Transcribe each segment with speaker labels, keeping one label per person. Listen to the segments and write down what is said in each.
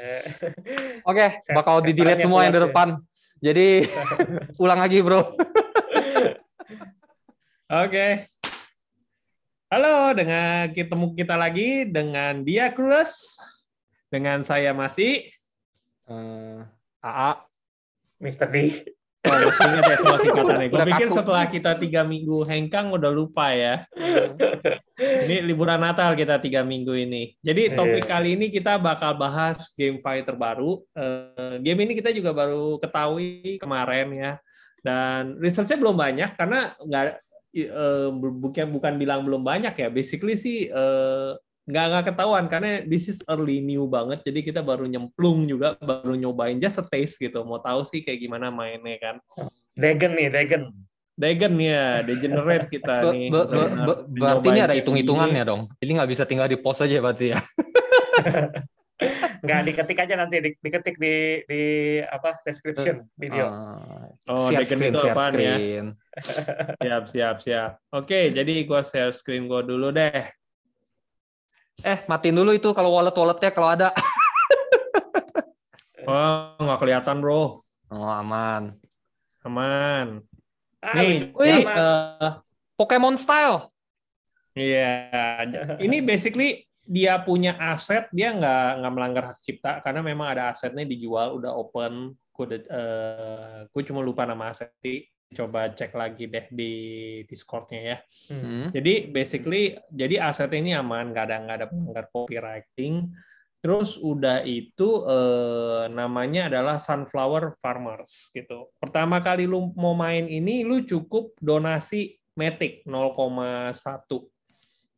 Speaker 1: Oke, bakal di delete semua yang di depan. Jadi ulang lagi, Bro.
Speaker 2: Oke. Halo, dengan ketemu kita lagi dengan dia Krus. Dengan saya masih
Speaker 1: uh, AA.
Speaker 3: Mr. D.
Speaker 2: Oh, ingat ya semua singkatannya. Gue pikir setelah kita tiga minggu hengkang udah lupa ya. ini liburan Natal kita tiga minggu ini. Jadi topik yeah. kali ini kita bakal bahas game fighter baru. Uh, game ini kita juga baru ketahui kemarin ya. Dan researchnya belum banyak karena nggak uh, bukan bukan bilang belum banyak ya. Basically sih uh, nggak nggak ketahuan karena this is early new banget. Jadi kita baru nyemplung juga, baru nyobain just a taste gitu. Mau tahu sih kayak gimana mainnya kan.
Speaker 3: Degen nih, Degen.
Speaker 2: Degen ya, degenerate kita nih. Be, be,
Speaker 1: be, berarti ini ada hitung-hitungannya dong. Ini nggak bisa tinggal di post aja berarti ya.
Speaker 3: Nggak diketik aja nanti di, diketik di di apa description video. Uh,
Speaker 2: oh, share screen, itu share apaan ya? screen. ya? siap, siap, siap. Oke, jadi gua share screen gua dulu deh.
Speaker 1: Eh, matiin dulu itu kalau wallet-walletnya kalau ada.
Speaker 2: oh, nggak kelihatan, bro.
Speaker 1: Oh, aman.
Speaker 2: Aman.
Speaker 1: Ah, Nih, wih, uh, Pokemon style.
Speaker 2: Iya, yeah. ini basically dia punya aset dia nggak nggak melanggar hak cipta karena memang ada asetnya dijual udah open gue uh, eh, gue cuma lupa nama aset coba cek lagi deh di Discordnya ya hmm. jadi basically jadi aset ini aman nggak ada nggak ada melanggar copywriting terus udah itu uh, namanya adalah Sunflower Farmers gitu pertama kali lu mau main ini lu cukup donasi Matic 0,1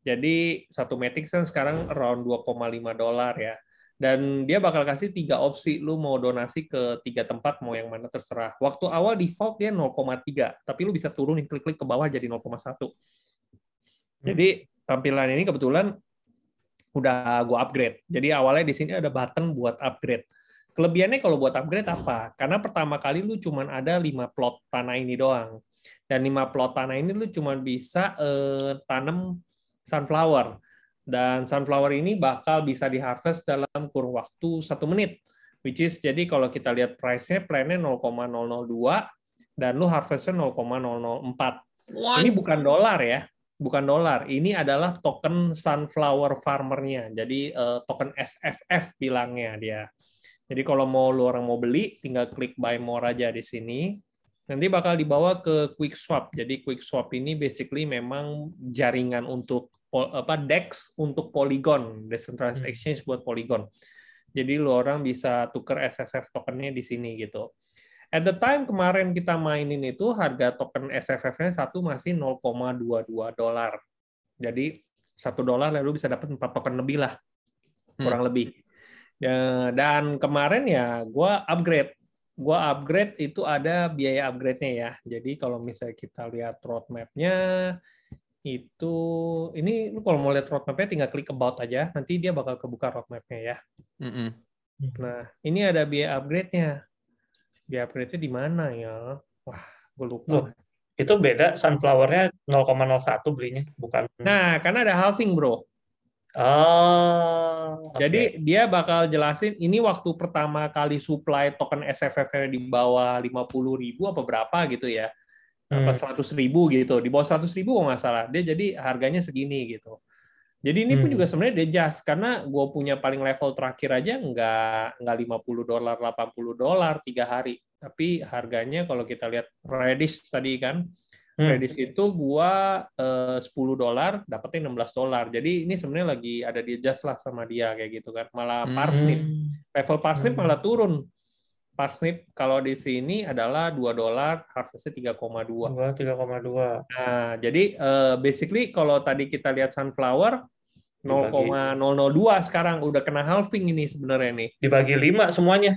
Speaker 2: jadi satu Matic kan sekarang around 2,5 dolar ya. Dan dia bakal kasih tiga opsi, lu mau donasi ke tiga tempat, mau yang mana terserah. Waktu awal default dia 0,3, tapi lu bisa turunin klik-klik ke bawah jadi 0,1. Jadi tampilan ini kebetulan udah gua upgrade. Jadi awalnya di sini ada button buat upgrade. Kelebihannya kalau buat upgrade apa? Karena pertama kali lu cuman ada 5 plot tanah ini doang. Dan 5 plot tanah ini lu cuman bisa eh, tanam sunflower. Dan sunflower ini bakal bisa diharvest dalam kurun waktu satu menit. Which is, jadi kalau kita lihat price-nya, plan-nya 0,002, dan lu harvest-nya 0,004. Ini bukan dolar ya, bukan dolar. Ini adalah token sunflower farmer-nya. Jadi uh, token SFF bilangnya dia. Jadi kalau mau lu orang mau beli, tinggal klik buy more aja di sini. Nanti bakal dibawa ke Quick Swap. Jadi Quick Swap ini basically memang jaringan untuk apa DEX untuk Polygon, decentralized hmm. exchange buat Polygon. Jadi lu orang bisa tuker SSF tokennya di sini gitu. At the time kemarin kita mainin itu harga token SFF-nya satu masih 0,22 dolar. Jadi satu dolar lalu bisa dapat empat token lebih lah, kurang hmm. lebih. Ya, dan kemarin ya gue upgrade gua upgrade itu ada biaya upgrade-nya ya. Jadi kalau misalnya kita lihat roadmap-nya itu ini lu kalau mau lihat roadmap-nya tinggal klik about aja, nanti dia bakal kebuka roadmap-nya ya. Mm -hmm. Nah, ini ada biaya upgrade-nya. Biaya upgrade-nya di mana ya? Wah, gue lupa. Oh,
Speaker 3: itu beda sunflower-nya 0,01 belinya, bukan.
Speaker 2: Nah, karena ada halving, Bro.
Speaker 3: Oh.
Speaker 2: Okay. Jadi dia bakal jelasin ini waktu pertama kali supply token SFF di bawah 50 ribu apa berapa gitu ya. Apa hmm. 100 ribu gitu. Di bawah 100 ribu nggak salah. Dia jadi harganya segini gitu. Jadi ini pun hmm. juga sebenarnya dia just karena gue punya paling level terakhir aja nggak nggak 50 dolar 80 dolar tiga hari. Tapi harganya kalau kita lihat Redis tadi kan Hmm. Redis itu gua eh, 10 dolar dapetnya 16 dolar. Jadi ini sebenarnya lagi ada di adjust lah sama dia kayak gitu kan. Malah hmm. parsnip. Level parsnip hmm. malah turun. Parsnip kalau di sini adalah 2 dolar, harvestnya 3,2.
Speaker 3: 3,2.
Speaker 2: Nah, jadi uh, basically kalau tadi kita lihat sunflower 0,002 sekarang udah kena halving ini sebenarnya nih.
Speaker 3: Dibagi 5 semuanya.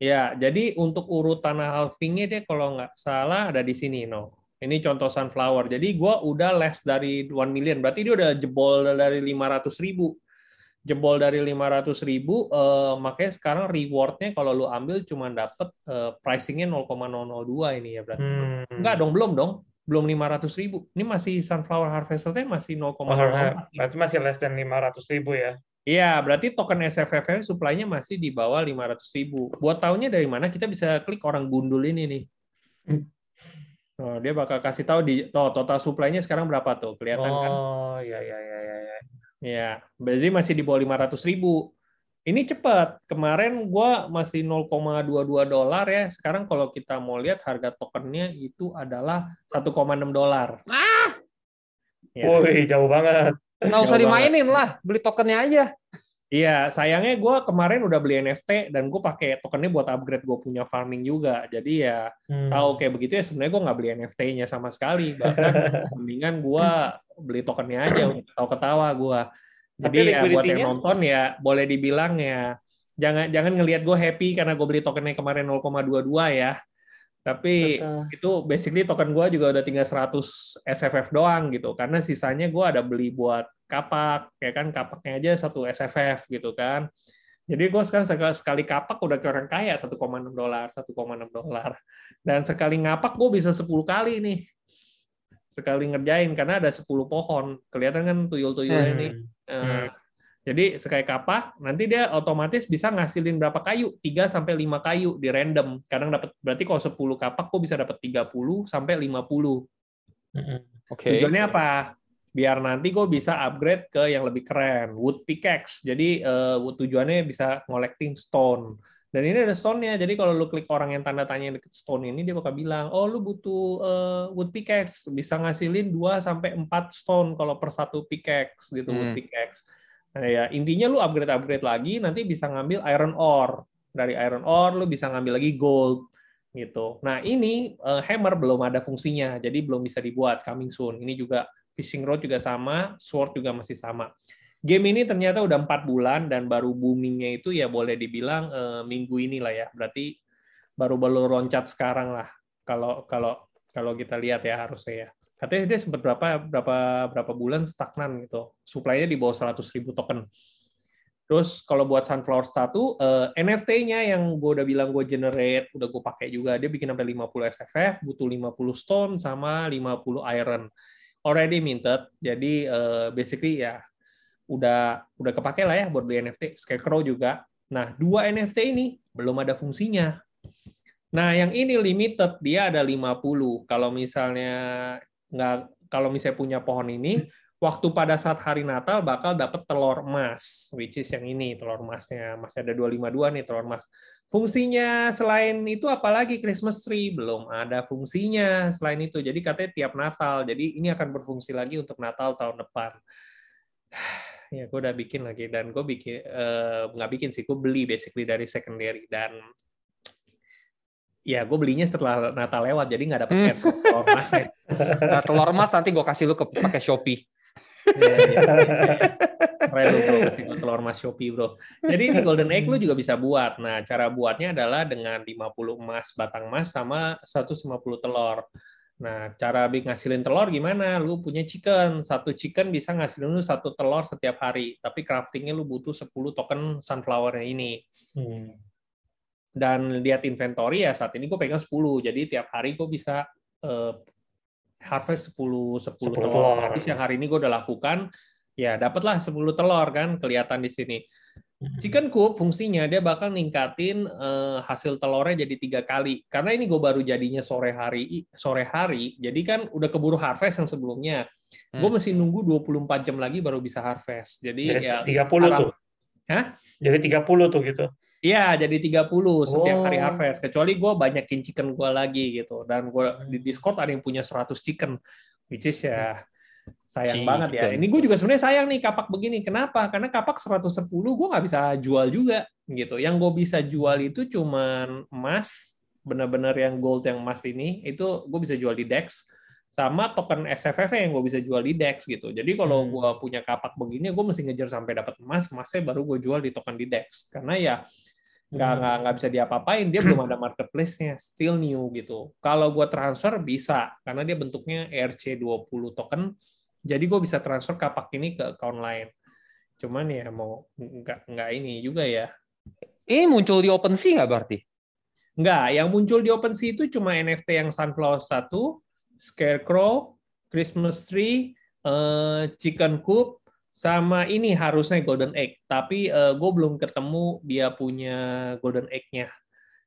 Speaker 2: Ya, jadi untuk urutan halvingnya dia kalau nggak salah ada di sini, no. Ini contoh sunflower. Jadi gue udah less dari 1 million. Berarti dia udah jebol dari 500 ribu. Jebol dari 500 ribu, uh, makanya sekarang rewardnya kalau lu ambil cuma dapet uh, pricingnya 0,002 ini ya berarti. Hmm. Enggak dong, belum dong. Belum 500 ribu. Ini masih sunflower harvesternya masih 0,04.
Speaker 3: Berarti masih less than 500 ribu ya?
Speaker 2: Iya, berarti token SFF supply-nya masih di bawah 500 ribu. Buat tahunya dari mana kita bisa klik orang gundul ini nih. Hmm. Oh, dia bakal kasih tahu di oh, total supply-nya sekarang berapa tuh, kelihatan
Speaker 3: oh,
Speaker 2: kan?
Speaker 3: Oh, iya iya iya iya. Ya,
Speaker 2: berarti masih di bawah 500 ribu. Ini cepat. Kemarin gua masih 0,22 dolar ya. Sekarang kalau kita mau lihat harga tokennya itu adalah 1,6 dolar.
Speaker 1: Ah!
Speaker 3: Ya. Woi, jauh banget.
Speaker 1: Nggak usah dimainin lah, beli tokennya aja.
Speaker 2: Iya, sayangnya gue kemarin udah beli NFT dan gue pakai tokennya buat upgrade gue punya farming juga. Jadi ya hmm. tahu kayak begitu ya sebenarnya gue nggak beli NFT-nya sama sekali. Bahkan mendingan gue beli tokennya aja untuk tahu ketawa gue. Jadi ya buat yang nonton ya boleh dibilang ya jangan jangan ngelihat gue happy karena gue beli tokennya kemarin 0,22 ya. Tapi Betul. itu basically token gue juga udah tinggal 100 SFF doang gitu. Karena sisanya gue ada beli buat kapak, ya kan kapaknya aja satu SFF gitu kan. Jadi gue sekarang sekali kapak udah ke orang kaya 1,6 dolar, 1,6 dolar. Dan sekali ngapak gue bisa 10 kali nih. Sekali ngerjain karena ada 10 pohon. Kelihatan kan tuyul-tuyulnya hmm. nih. Hmm. Jadi sekali kapak, nanti dia otomatis bisa ngasilin berapa kayu? 3 sampai 5 kayu di random. Kadang dapat berarti kalau 10 kapak kok bisa dapat 30 sampai 50. Oke. Okay. Tujuannya apa? Biar nanti gue bisa upgrade ke yang lebih keren, wood pickaxe. Jadi uh, tujuannya bisa collecting stone. Dan ini ada stone-nya. Jadi kalau lu klik orang yang tanda tanya deket stone ini, dia bakal bilang, oh lu butuh uh, wood pickaxe. Bisa ngasilin 2 sampai 4 stone kalau per satu pickaxe gitu, hmm. wood pickaxe Nah, ya intinya lu upgrade-upgrade lagi nanti bisa ngambil iron ore. Dari iron ore lu bisa ngambil lagi gold gitu. Nah, ini uh, hammer belum ada fungsinya, jadi belum bisa dibuat coming soon. Ini juga fishing rod juga sama, sword juga masih sama. Game ini ternyata udah empat bulan dan baru boomingnya itu ya boleh dibilang uh, minggu ini lah ya. Berarti baru-baru loncat sekarang lah. Kalau kalau kalau kita lihat ya harusnya ya katanya dia sempat berapa berapa berapa bulan stagnan gitu. Supply-nya di bawah 100 ribu token. Terus kalau buat sunflower satu uh, eh, NFT-nya yang gue udah bilang gue generate udah gue pakai juga dia bikin sampai 50 SFF butuh 50 stone sama 50 iron. Already minted jadi uh, basically ya udah udah kepake lah ya buat beli NFT scarecrow juga. Nah dua NFT ini belum ada fungsinya. Nah, yang ini limited, dia ada 50. Kalau misalnya nggak kalau misalnya punya pohon ini waktu pada saat hari Natal bakal dapat telur emas which is yang ini telur emasnya masih ada 252 nih telur emas fungsinya selain itu apalagi? Christmas tree. Belum ada fungsinya selain itu. Jadi katanya tiap Natal. Jadi ini akan berfungsi lagi untuk Natal tahun depan. Ya gue udah bikin lagi dan gue bikin uh, nggak bikin sih. Gue beli basically dari secondary dan Ya, gue belinya setelah Natal lewat, jadi nggak dapet hmm. telur emas. Ya.
Speaker 1: Nah, telur emas nanti gue kasih lu ke pakai Shopee.
Speaker 2: Iya, iya, iya. Keren bro, kasih telur emas Shopee bro. Jadi ini golden egg lu juga bisa buat. Nah, cara buatnya adalah dengan 50 emas batang emas sama 150 telur. Nah, cara bikin ngasilin telur gimana? Lu punya chicken, satu chicken bisa ngasilin lu satu telur setiap hari. Tapi craftingnya lu butuh 10 token sunflower ini. Hmm dan lihat inventory ya saat ini gue pegang 10 jadi tiap hari gue bisa uh, harvest 10 10, 10 telur. telur. Habis yang hari ini gue udah lakukan ya dapatlah 10 telur kan kelihatan di sini. Hmm. Chicken coop fungsinya dia bakal ningkatin uh, hasil telurnya jadi tiga kali. Karena ini gue baru jadinya sore hari sore hari, jadi kan udah keburu harvest yang sebelumnya. Hmm. Gue mesti nunggu 24 jam lagi baru bisa harvest. Jadi, jadi
Speaker 3: ya 30 harap, tuh. Hah? Jadi 30 tuh gitu.
Speaker 2: Iya, jadi 30 setiap oh. hari harvest. Kecuali gue banyakin chicken gue lagi gitu. Dan gue di Discord ada yang punya 100 chicken. Which is ya sayang chicken. banget ya. Ini gue juga sebenarnya sayang nih kapak begini. Kenapa? Karena kapak 110 gue nggak bisa jual juga gitu. Yang gue bisa jual itu cuman emas, benar-benar yang gold yang emas ini, itu gue bisa jual di DEX sama token SFF yang gue bisa jual di DEX gitu. Jadi kalau hmm. gue punya kapak begini, gue mesti ngejar sampai dapat emas, emasnya baru gue jual di token di DEX. Karena ya nggak nggak nggak bisa diapa-apain dia belum ada marketplace-nya still new gitu kalau gue transfer bisa karena dia bentuknya ERC20 token jadi gue bisa transfer kapak ini ke account lain cuman ya mau nggak nggak ini juga ya
Speaker 1: ini muncul di OpenSea nggak berarti
Speaker 2: nggak yang muncul di OpenSea itu cuma NFT yang Sunflower satu Scarecrow Christmas Tree uh, Chicken Coop Sama ini harusnya Golden Egg, tapi uh, gue belum ketemu dia punya Golden Egg-nya.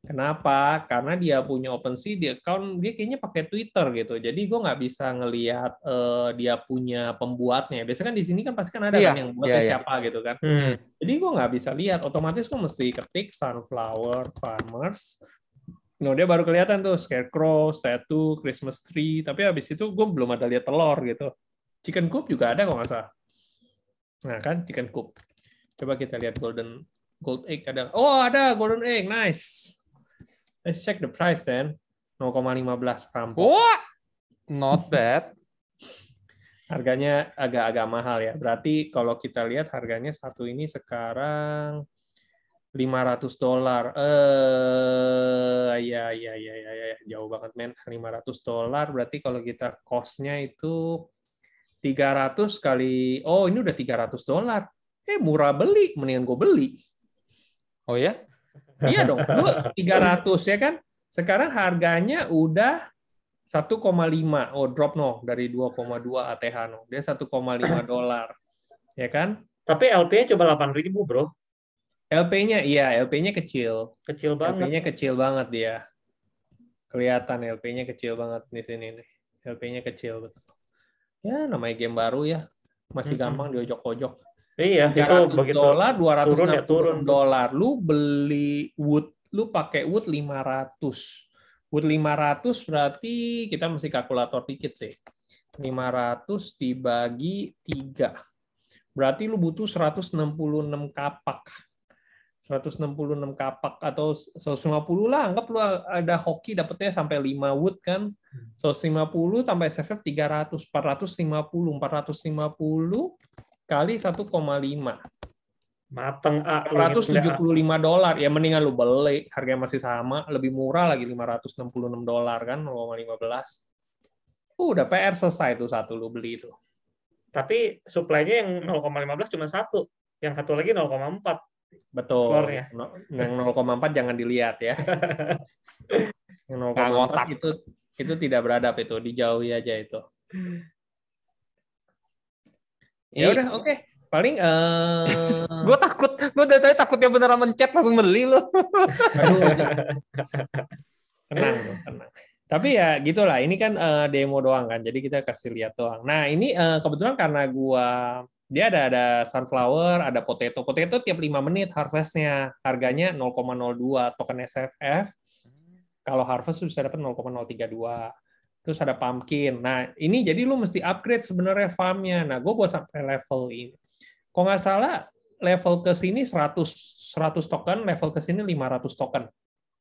Speaker 2: Kenapa? Karena dia punya OpenSea di account dia kayaknya pakai Twitter gitu. Jadi gue nggak bisa ngelihat uh, dia punya pembuatnya. Biasanya kan di sini kan pasti kan ada
Speaker 1: Iya,
Speaker 2: kan yang buatnya
Speaker 1: iya, iya.
Speaker 2: siapa gitu kan.
Speaker 3: Hmm.
Speaker 2: Jadi gue nggak bisa lihat. Otomatis gue mesti ketik sunflower farmers. No, dia baru kelihatan tuh scarecrow, statue, Christmas tree. Tapi habis itu gue belum ada lihat telur gitu. Chicken coop juga ada kok nggak salah. Nah kan chicken coop. Coba kita lihat golden gold egg ada. Oh ada golden egg, nice. Let's check the price then. 0,15 rampok.
Speaker 1: Wah, not bad.
Speaker 2: Harganya agak-agak mahal ya. Berarti kalau kita lihat harganya satu ini sekarang 500 dolar. Eh ya ya ya ya ya jauh banget men. 500 dolar berarti kalau kita cost-nya itu 300 kali Oh, ini udah 300 dolar. Eh murah beli, mendingan gue beli.
Speaker 1: Oh ya?
Speaker 2: Iya dong, lu 300 ya kan? Sekarang harganya udah 1,5. Oh, drop no dari 2,2 ATH no. Dia 1,5 dolar. Ya kan?
Speaker 3: Tapi LP-nya coba 8.000 bro.
Speaker 2: LP-nya iya, LP-nya kecil.
Speaker 3: Kecil banget.
Speaker 2: LP-nya kecil banget dia. Kelihatan LP-nya kecil banget di sini nih. LP-nya kecil betul. Ya, namanya game baru ya. Masih
Speaker 3: Mm-mm.
Speaker 2: gampang diojok-ojok.
Speaker 3: Iya, itu
Speaker 2: 300
Speaker 3: begitu.
Speaker 2: dolar, 260
Speaker 3: turun ya, turun.
Speaker 2: dolar. Lu beli wood, lu pakai wood 500. Wood 500 berarti kita mesti kalkulator dikit sih. 500 dibagi 3. Berarti lu butuh 166 kapak. 166 kapak atau 150 lah, anggap lu ada hoki dapetnya sampai 5 wood kan. 150 tambah SFF 300, 450, 450 kali 1,5.
Speaker 3: Mateng A.
Speaker 2: 175 dolar. Ya mendingan lu beli, harganya masih sama, lebih murah lagi 566 dolar kan 0,15. Uh, udah PR selesai tuh satu lu beli itu.
Speaker 3: Tapi supply-nya yang 0,15 cuma satu. Yang satu lagi 0,4.
Speaker 2: Betul. No- Yang 0,4 jangan dilihat ya. Yang
Speaker 1: Nggak ngotak.
Speaker 2: 0,4 itu itu tidak beradab itu, dijauhi aja itu. Ya
Speaker 1: Ini
Speaker 2: udah, oke. Paling eh
Speaker 1: gue takut, gue dari tadi takutnya beneran mencet langsung beli loh.
Speaker 2: Aduh. tenang, tenang. Tapi ya gitulah, ini kan eh, demo doang kan, jadi kita kasih lihat doang. Nah ini eh, kebetulan karena gua dia ada ada sunflower, ada potato. Potato tiap 5 menit harvestnya, harganya 0,02 token SFF. Kalau harvest bisa dapat 0,032. Terus ada pumpkin. Nah ini jadi lu mesti upgrade sebenarnya farmnya. Nah gue buat sampai level ini. Kalau nggak salah level ke sini 100 100 token, level ke sini 500 token.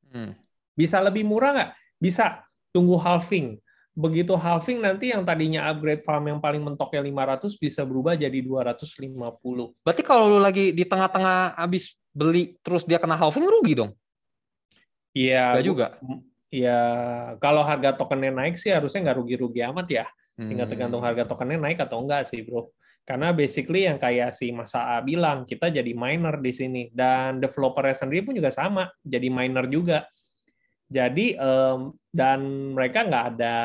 Speaker 1: Hmm.
Speaker 2: Bisa lebih murah nggak? Bisa. Tunggu halving. Begitu halving nanti yang tadinya upgrade farm yang paling mentoknya 500 bisa berubah jadi 250.
Speaker 1: Berarti kalau lu lagi di tengah-tengah habis beli terus dia kena halving rugi dong?
Speaker 2: Iya.
Speaker 1: Enggak juga.
Speaker 2: Ya, kalau harga tokennya naik sih harusnya nggak rugi-rugi amat ya. Tinggal
Speaker 1: Hmm.
Speaker 2: tergantung harga tokennya naik atau enggak sih, bro. Karena basically yang kayak si Mas A bilang, kita jadi miner di sini. Dan developernya sendiri pun juga sama, jadi miner juga. Jadi, em, dan mereka nggak ada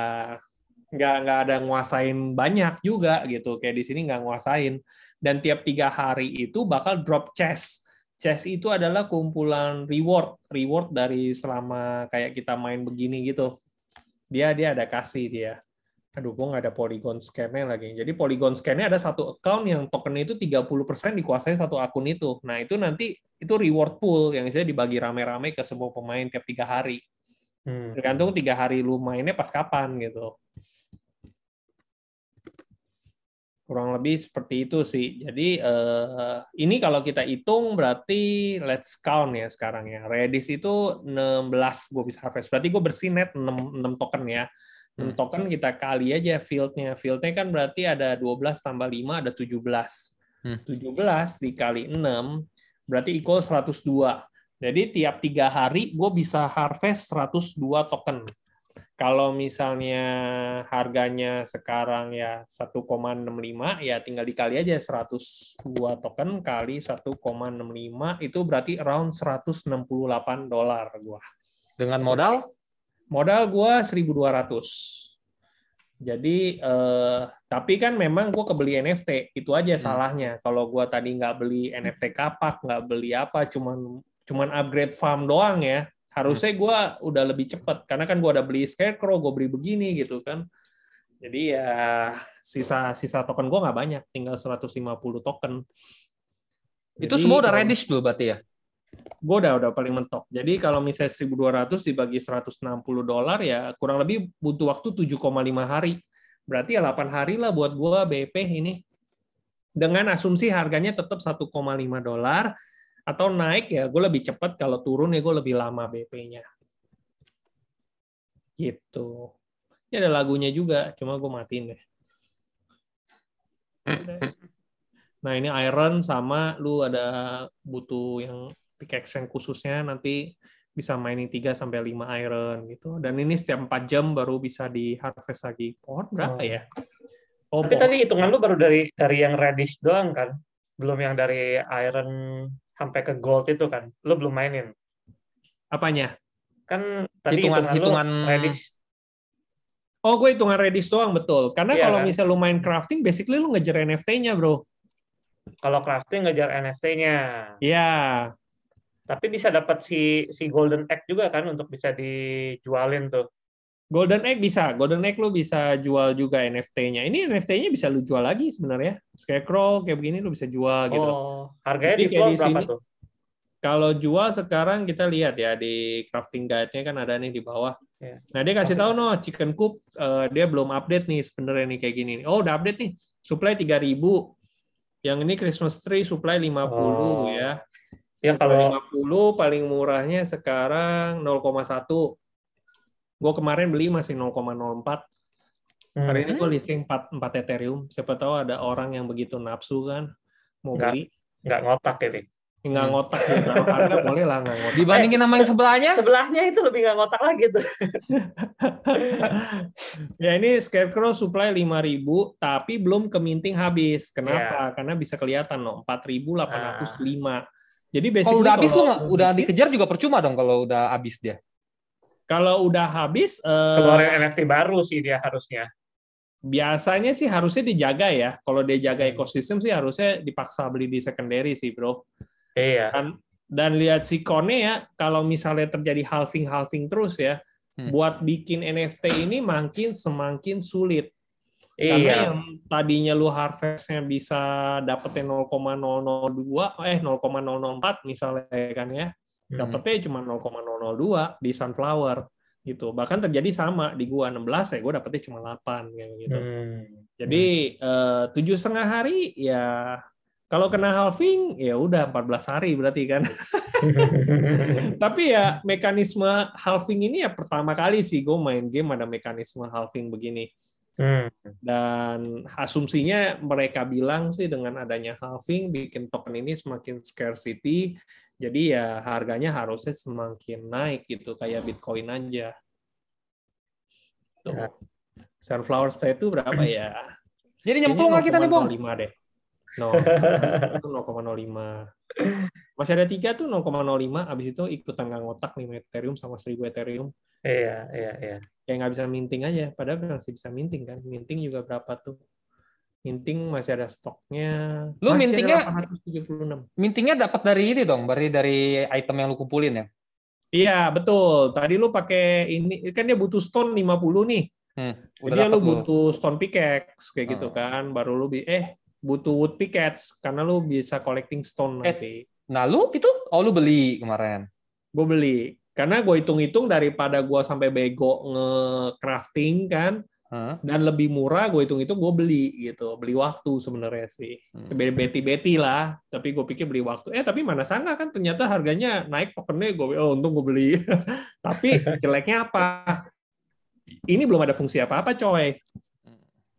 Speaker 2: nggak nggak ada nguasain banyak juga gitu. Kayak di sini nggak nguasain. Dan tiap tiga hari itu bakal drop chest. Chest itu adalah kumpulan reward, reward dari selama kayak kita main begini gitu. Dia dia ada kasih dia aduh gue nggak ada polygon scan-nya lagi. Jadi polygon scan-nya ada satu account yang tokennya itu 30% dikuasai satu akun itu. Nah itu nanti itu reward pool yang bisa dibagi rame-rame ke semua pemain tiap tiga hari.
Speaker 3: Hmm.
Speaker 2: Tergantung tiga hari lu mainnya pas kapan gitu. Kurang lebih seperti itu sih. Jadi eh, ini kalau kita hitung berarti let's count ya sekarang ya. Redis itu 16 gue bisa harvest. Berarti gue bersih net 6, 6 token ya. 6
Speaker 1: Hmm.
Speaker 2: token kita kali aja field-nya. Field-nya kan berarti ada 12 tambah 5 ada 17.
Speaker 1: Hmm.
Speaker 2: 17 dikali 6 berarti equal 102. Jadi tiap tiga hari gue bisa harvest 102 token. Kalau misalnya harganya sekarang ya 1,65 ya tinggal dikali aja 102 token kali 1,65 itu berarti around 168 dolar gua.
Speaker 1: Dengan modal
Speaker 2: Modal gua 1.200. Jadi eh, tapi kan memang gue kebeli NFT itu aja
Speaker 1: Hmm.
Speaker 2: salahnya. Kalau gue tadi nggak beli NFT kapak, nggak beli apa, cuman cuman upgrade farm doang ya. Harusnya
Speaker 1: Hmm.
Speaker 2: gue udah lebih cepet karena kan gue udah beli scarecrow, gue beli begini gitu kan. Jadi ya sisa sisa token gue nggak banyak, tinggal 150 token.
Speaker 1: Itu
Speaker 2: Jadi
Speaker 1: semua udah reddish dulu berarti ya?
Speaker 2: gue udah udah paling mentok. Jadi kalau misalnya 1.200 dibagi 160 dolar ya kurang lebih butuh waktu 7,5 hari. Berarti ya 8 hari lah buat gue BP ini. Dengan asumsi harganya tetap 1,5 dolar atau naik ya gue lebih cepat kalau turun ya gue lebih lama BP-nya. Gitu. Ini ada lagunya juga, cuma gue matiin deh. Nah ini iron sama lu ada butuh yang pickaxe yang khususnya nanti bisa mainin 3 sampai 5 iron gitu. Dan ini setiap 4 jam baru bisa di harvest lagi. Pohon berapa
Speaker 3: Oh.
Speaker 2: ya? Oh,
Speaker 3: Tapi
Speaker 2: pohon.
Speaker 3: tadi hitungan lu baru dari dari yang reddish doang kan? Belum yang dari iron sampai ke gold itu kan? Lu belum mainin.
Speaker 2: apanya?
Speaker 3: Kan tadi
Speaker 1: Hitungan-
Speaker 3: hitungan,
Speaker 1: hitungan-
Speaker 3: reddish.
Speaker 2: Oh, gue hitungan reddish doang betul. Karena
Speaker 3: Iya,
Speaker 2: kalau
Speaker 3: kan?
Speaker 2: misal lu main crafting, basically lu ngejar NFT-nya, bro.
Speaker 3: Kalau crafting ngejar NFT-nya.
Speaker 2: Iya,
Speaker 3: Tapi bisa dapat si si golden egg juga kan untuk bisa dijualin tuh.
Speaker 2: Golden Egg bisa. Golden Egg lu bisa jual juga NFT-nya. Ini NFT-nya bisa lu jual lagi sebenarnya. Scarecrow kayak begini lu bisa jual gitu.
Speaker 3: Oh, harganya
Speaker 2: Jadi
Speaker 3: di
Speaker 2: kayak
Speaker 3: floor
Speaker 2: di
Speaker 3: berapa
Speaker 2: sini-
Speaker 3: tuh?
Speaker 2: Kalau jual sekarang kita lihat ya di crafting guide-nya kan ada nih di bawah.
Speaker 3: Iya.
Speaker 2: Nah dia kasih
Speaker 3: Oke.
Speaker 2: tahu no chicken coop eh, dia belum update nih sebenarnya nih kayak gini. Oh udah update nih. Supply 3000. Yang ini Christmas tree supply 50
Speaker 3: Oh.
Speaker 2: ya.
Speaker 3: Ya kalau
Speaker 2: 50 paling murahnya sekarang 0,1. Gue kemarin beli masih 0,04. Hari ini
Speaker 3: Hmm,
Speaker 2: gue listing 4, 4 Ethereum. Siapa tahu ada orang yang begitu nafsu kan mau
Speaker 3: Nggak.
Speaker 2: beli.
Speaker 3: nggak ngotak ini.
Speaker 2: Nggak
Speaker 1: Hmm.
Speaker 2: ngotak ya. Berapa harga boleh lah nggak ngotak.
Speaker 1: Dibandingin sama yang sebelahnya,
Speaker 3: Sebelahnya itu lebih nggak ngotak lagi tuh.
Speaker 2: ya ini Scarecrow supply 5000 tapi belum ke minting habis. Kenapa? Karena bisa kelihatan no 4805. Jadi basically
Speaker 1: kalau udah habis lu udah dikejar juga percuma dong kalau udah habis dia.
Speaker 2: Kalau udah habis eh,
Speaker 3: Keluarin NFT baru sih dia harusnya.
Speaker 2: biasanya sih harusnya dijaga ya. Kalau dia jaga
Speaker 3: Hmm.
Speaker 2: ekosistem sih harusnya dipaksa beli di secondary sih, Bro.
Speaker 3: Iya.
Speaker 2: Dan dan lihat si Kone ya, kalau misalnya terjadi halving-halving terus ya,
Speaker 1: Hmm.
Speaker 2: buat bikin NFT ini makin semakin sulit. Karena
Speaker 3: Iya.
Speaker 2: yang tadinya lu harvestnya bisa dapetin 0,002 eh 0,004 misalnya kan ya.
Speaker 3: Hmm.
Speaker 2: Dapetnya cuma 0,002 di sunflower gitu. Bahkan terjadi sama di gua 16 ya gua dapetnya cuma 8 kayak gitu.
Speaker 3: Hmm.
Speaker 2: Jadi eh, tujuh setengah hari ya kalau kena halving ya udah 14 hari berarti kan. Tapi ya mekanisme halving ini ya pertama kali sih gue main game ada mekanisme halving begini.
Speaker 3: Hmm.
Speaker 2: Dan asumsinya mereka bilang sih dengan adanya halving bikin token ini semakin scarcity. Jadi ya harganya harusnya semakin naik gitu kayak Bitcoin aja. Tuh.
Speaker 3: Ya.
Speaker 2: Sunflower State itu berapa ya?
Speaker 1: Jadi nyemplung nggak kita nih, Bong?
Speaker 2: 0,05 deh. No, itu 0,05. Masih ada tiga tuh 0,05, habis itu ikutan nggak ngotak 5 Ethereum sama 1000 Ethereum.
Speaker 3: Iya, iya, iya.
Speaker 2: Kayak nggak bisa minting aja, padahal masih bisa minting kan. Minting juga berapa tuh? Minting masih ada stoknya.
Speaker 1: Lu
Speaker 2: Masih
Speaker 1: mintingnya-
Speaker 2: 876.
Speaker 1: Mintingnya dapat dari ini dong, dari dari item yang lu kumpulin ya.
Speaker 2: Iya, betul. Tadi lu pakai ini, kan dia butuh stone 50 nih.
Speaker 1: Hmm,
Speaker 2: Jadi
Speaker 1: udah
Speaker 2: lu butuh stone pickaxe kayak gitu
Speaker 1: Oh.
Speaker 2: kan, baru lu bi eh butuh wood pickaxe karena lu bisa collecting stone
Speaker 1: Eh.
Speaker 2: nanti.
Speaker 1: Nah, lu itu oh lu beli kemarin.
Speaker 2: Gue beli karena gue hitung-hitung daripada gue sampai bego nge-crafting kan Dan lebih murah gue hitung-hitung gue beli gitu beli waktu sebenarnya sih
Speaker 1: Hmm.
Speaker 2: beti-beti lah tapi gue pikir beli waktu eh tapi mana sangka kan ternyata harganya naik tokennya gue oh untung gue beli tapi jeleknya apa ini belum ada fungsi apa-apa coy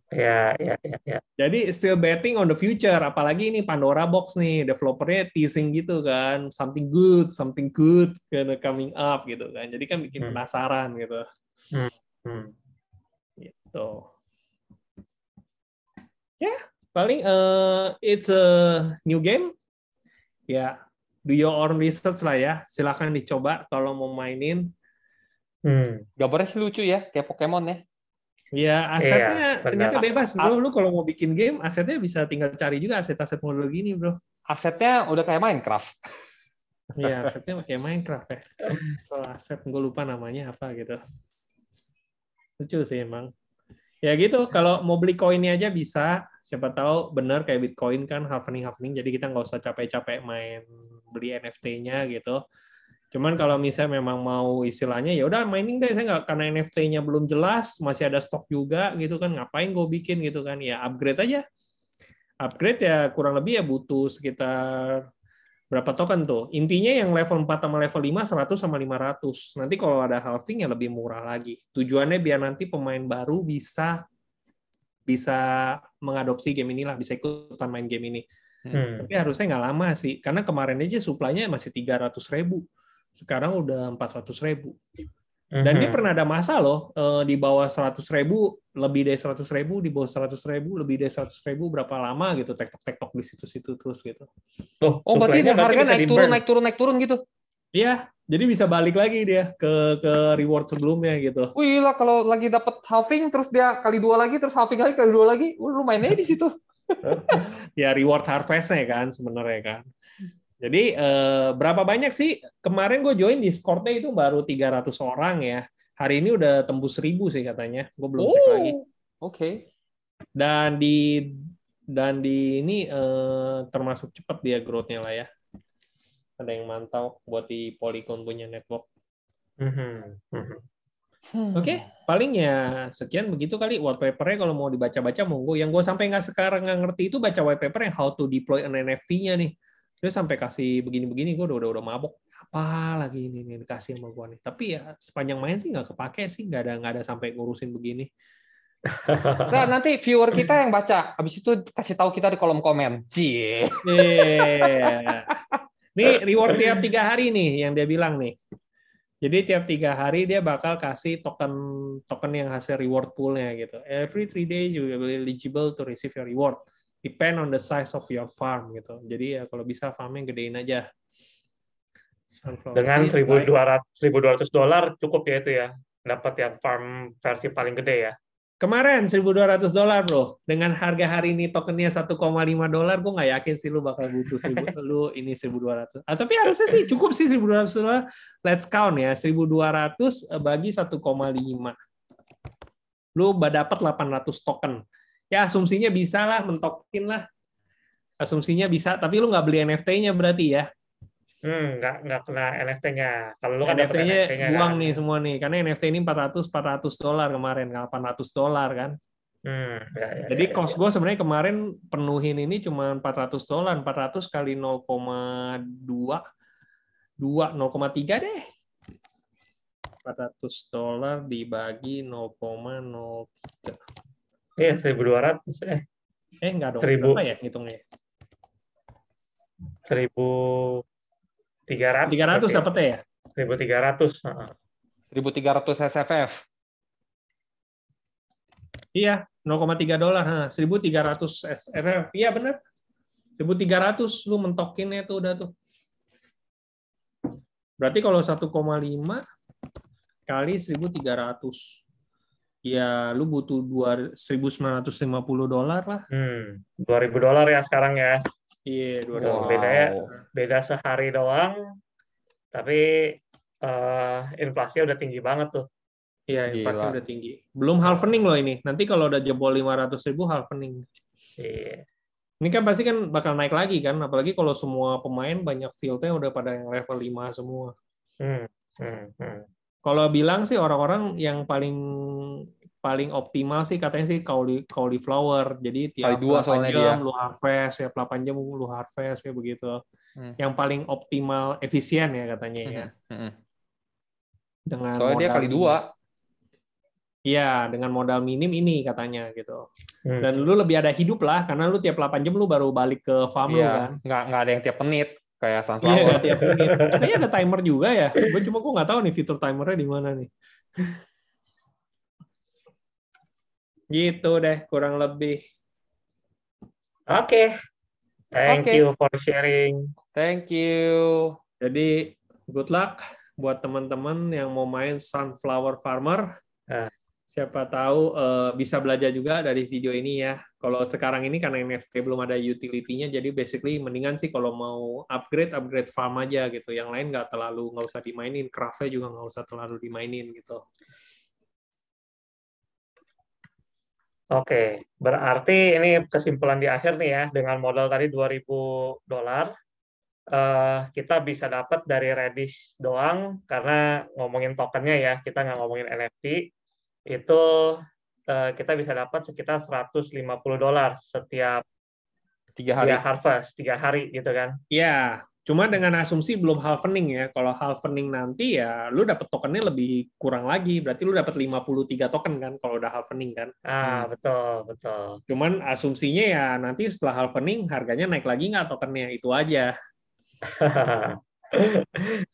Speaker 3: Iya, iya, iya, iya.
Speaker 2: Jadi still betting on the future, apalagi ini Pandora Box nih, developernya teasing gitu kan, something good, something good gonna coming up gitu kan. Jadi kan bikin
Speaker 3: Hmm.
Speaker 2: penasaran gitu.
Speaker 3: Hmm.
Speaker 2: Gitu. Ya, paling eh, it's a new game. Ya, do your own research lah ya. Silakan dicoba kalau mau mainin.
Speaker 3: Hmm.
Speaker 1: Gambarnya sih lucu ya, kayak Pokemon ya.
Speaker 2: Iya, asetnya
Speaker 3: Iya,
Speaker 2: ternyata bebas, bro. Lu kalau mau bikin game, asetnya bisa tinggal cari juga aset-aset model gini, bro.
Speaker 1: Asetnya udah kayak Minecraft.
Speaker 2: Iya, asetnya pakai Minecraft ya. Soal aset, gue lupa namanya apa gitu. Lucu sih emang. Ya gitu, kalau mau beli koinnya aja bisa. Siapa tahu benar kayak Bitcoin kan halvening-halvening, jadi kita nggak usah capek-capek main beli NFT-nya gitu. Cuman kalau misalnya memang mau istilahnya ya udah mining deh, saya nggak karena NFT-nya belum jelas, masih ada stok juga gitu kan, ngapain gue bikin gitu kan? Ya upgrade aja. Upgrade ya kurang lebih ya butuh sekitar berapa token tuh? Intinya yang level 4 sama level 5 100 sama 500. Nanti kalau ada halving ya lebih murah lagi. Tujuannya biar nanti pemain baru bisa bisa mengadopsi game inilah, bisa ikutan main game ini.
Speaker 3: Hmm.
Speaker 2: Tapi harusnya nggak lama sih, karena kemarin aja supply-nya masih 300 ribu. Sekarang udah 400 ribu. Dan dia
Speaker 3: Mhm.
Speaker 2: pernah ada masa loh, eh, di bawah 100 ribu, lebih dari 100 ribu, di bawah 100 ribu, lebih dari 100 ribu, berapa lama gitu, tektok-tektok di situ-situ terus gitu.
Speaker 3: Tuh,
Speaker 1: Oh, berarti
Speaker 3: bisa
Speaker 1: naik turun, naik turun, naik turun gitu.
Speaker 2: Iya, jadi bisa balik lagi dia ke ke reward sebelumnya gitu.
Speaker 1: Wih lah kalau lagi dapat halving terus dia kali dua lagi terus halving lagi kali dua lagi, wah, lu mainnya di situ.
Speaker 2: ya reward harvest-nya kan sebenarnya kan. Jadi eh, berapa banyak sih kemarin gue join Discord-nya itu baru 300 orang ya. Hari ini udah tembus 1000 sih katanya. Gue belum cek lagi.
Speaker 1: Oh, Oke.
Speaker 2: Dan di dan di ini eh, termasuk cepat dia growth-nya lah ya. Ada yang mantau buat di Polygon punya network.
Speaker 3: Mhm.
Speaker 1: Hmm.
Speaker 2: Oke, paling ya sekian begitu kali white paper-nya kalau mau dibaca-baca monggo. Yang gue sampai nggak sekarang nggak ngerti itu baca white paper yang how to deploy an NFT-nya nih. Dia sampai kasih begini-begini, gue udah, udah udah mabok. Apa lagi ini nih dikasih sama gue nih. Tapi ya sepanjang main sih nggak kepake sih, nggak ada nggak ada sampai ngurusin begini.
Speaker 1: Nah, nanti viewer kita yang baca, habis itu kasih tahu kita di kolom komen. Cie.
Speaker 2: Yeah. Nih reward tiap tiga hari nih yang dia bilang nih. Jadi tiap tiga hari dia bakal kasih token token yang hasil reward poolnya gitu. Every three days you will be eligible to receive your reward. Depend on the size of your farm gitu. Jadi ya kalau bisa farmnya gedein aja. Sunflower
Speaker 3: Dengan
Speaker 2: seed,
Speaker 3: 1.200 1.200 dolar cukup ya itu ya. Dapat yang farm versi paling gede ya.
Speaker 2: Kemarin 1.200 dolar bro, dengan harga hari ini tokennya 1,5 dolar, gue nggak yakin sih lu bakal butuh 1000, lu ini 1.200. Ah, tapi harusnya sih cukup sih 1.200 dolar. Let's count ya, 1.200 bagi 1,5. Lu dapat 800 token. Ya asumsinya bisa lah, mentokin lah. Asumsinya bisa, tapi lu nggak beli NFT-nya berarti ya.
Speaker 3: Hmm, nggak nggak kena NFT-nya. Kalau lu kan
Speaker 2: NFT-nya
Speaker 3: NFT-nya
Speaker 2: buang
Speaker 3: kan.
Speaker 2: nih semua nih, karena NFT ini 400 400 dolar kemarin, 800 dolar kan.
Speaker 3: Hmm, ya, ya,
Speaker 2: Jadi
Speaker 3: ya, ya.
Speaker 2: cost gue sebenarnya kemarin penuhin ini cuma 400 dolar, 400 kali 0,2 2 0,3 deh. 400 dolar dibagi 0,03.
Speaker 3: Iya, 1.200 eh
Speaker 2: Eh enggak dong,
Speaker 3: Seribu.
Speaker 2: berapa ya hitungnya?
Speaker 3: 1.300.
Speaker 2: 300 dapetnya ya?
Speaker 3: 1.300. heeh.
Speaker 1: 1300 SFF.
Speaker 2: Iya, 0,3 dolar, ha. 1300 SRF. Iya bener. 1300 lu mentokinnya tuh udah tuh. Berarti kalau 1,5 kali 1300 ya lu butuh 2 1950 dolar lah.
Speaker 3: Hmm, 2.000 dolar ya sekarang ya.
Speaker 2: Iya, 2
Speaker 3: Wow.
Speaker 2: dolar.
Speaker 3: beda ya. Beda sehari doang. Tapi eh, inflasinya udah tinggi banget tuh.
Speaker 2: Iya, inflasi
Speaker 1: Gila.
Speaker 2: udah tinggi. Belum halvening loh ini. Nanti kalau udah jebol 500 ribu halvening.
Speaker 3: Iya.
Speaker 2: Ini kan pasti kan bakal naik lagi kan, apalagi kalau semua pemain banyak fieldnya udah pada yang level 5 semua.
Speaker 3: Hmm, hmm, hmm.
Speaker 2: Kalau bilang sih orang-orang yang paling paling optimal sih katanya sih cauli cauliflower. Jadi tiap
Speaker 1: Kali dua
Speaker 2: 8
Speaker 1: soalnya
Speaker 2: jam
Speaker 1: dia.
Speaker 2: lu harvest ya 8 jam lu harvest ya begitu.
Speaker 1: Hmm.
Speaker 2: Yang paling optimal efisien ya katanya ya.
Speaker 1: Mhm.
Speaker 2: Dengan
Speaker 1: Soalnya dia
Speaker 2: modal
Speaker 1: kali dua.
Speaker 2: Iya, dengan modal minim ini katanya gitu.
Speaker 3: Hmm.
Speaker 2: Dan lu lebih ada hidup lah karena lu tiap 8 jam lu baru balik ke farm lu
Speaker 1: Iya,
Speaker 2: kan.
Speaker 1: nggak nggak ada yang tiap menit kayak
Speaker 2: Iya,
Speaker 1: sunflower.
Speaker 2: tiap menit. Kayaknya ada timer juga ya. Gue cuma gue nggak tahu nih fitur timernya di mana nih. Gitu deh, kurang lebih.
Speaker 3: Oke. Thank
Speaker 1: Oke.
Speaker 3: you for sharing.
Speaker 1: Thank you.
Speaker 2: Jadi good luck buat teman-teman yang mau main Sunflower Farmer.
Speaker 3: Ah.
Speaker 2: Siapa tahu uh, bisa belajar juga dari video ini ya. Kalau sekarang ini karena NFT belum ada utility-nya, jadi basically mendingan sih kalau mau upgrade, upgrade farm aja gitu. Yang lain nggak terlalu nggak usah dimainin, craftnya juga nggak usah terlalu dimainin gitu.
Speaker 3: Oke, berarti ini kesimpulan di akhir nih ya, dengan modal tadi 2000 dolar, uh, kita bisa dapat dari Redis doang, karena ngomongin tokennya ya, kita nggak ngomongin NFT, itu uh, kita bisa dapat sekitar 150 dolar setiap
Speaker 1: tiga hari.
Speaker 3: Ya, harvest, tiga hari gitu kan.
Speaker 2: Iya, Cuma dengan asumsi belum halvening ya. Kalau halvening nanti ya lu dapat tokennya lebih kurang lagi. Berarti lu dapat 53 token kan kalau udah halvening kan.
Speaker 3: Ah, hmm. betul, betul.
Speaker 2: Cuman asumsinya ya nanti setelah halvening harganya naik lagi nggak tokennya? Itu aja.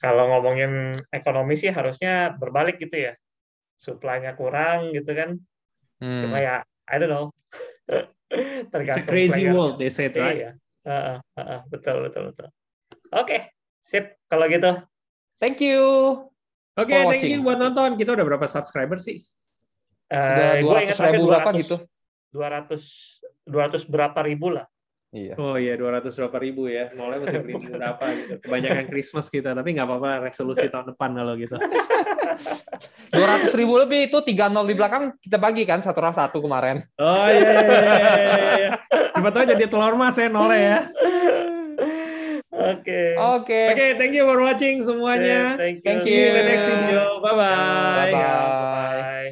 Speaker 3: kalau ngomongin ekonomi sih harusnya berbalik gitu ya. Supply-nya kurang gitu kan. Hmm. Cuma ya, I don't know.
Speaker 2: Tergantung It's a crazy player. world, they said, right? Iya.
Speaker 3: Uh, uh, uh, betul, betul, betul. Oke, sip. Kalau gitu.
Speaker 1: Thank you.
Speaker 2: Oke, okay, thank you buat nonton. Kita udah berapa subscriber sih?
Speaker 1: Uh, dua ratus ribu berapa gitu?
Speaker 3: Dua ratus dua ratus berapa ribu lah.
Speaker 2: Iya. Oh iya, dua ratus berapa ribu ya. Nolnya masih beli berapa gitu. Kebanyakan Christmas kita, tapi nggak apa-apa resolusi tahun depan kalau gitu.
Speaker 1: Dua ratus ribu lebih itu tiga nol di belakang kita bagi kan satu satu kemarin.
Speaker 2: Oh iya, iya, iya, iya. iya. Tiba tahu jadi telur mas ya nolnya ya.
Speaker 3: Oke. Okay.
Speaker 1: Oke. Okay.
Speaker 2: Oke, okay, thank you for watching semuanya.
Speaker 3: Yeah, thank you.
Speaker 2: Thank you. See you in the next video. Bye bye.
Speaker 1: Bye bye.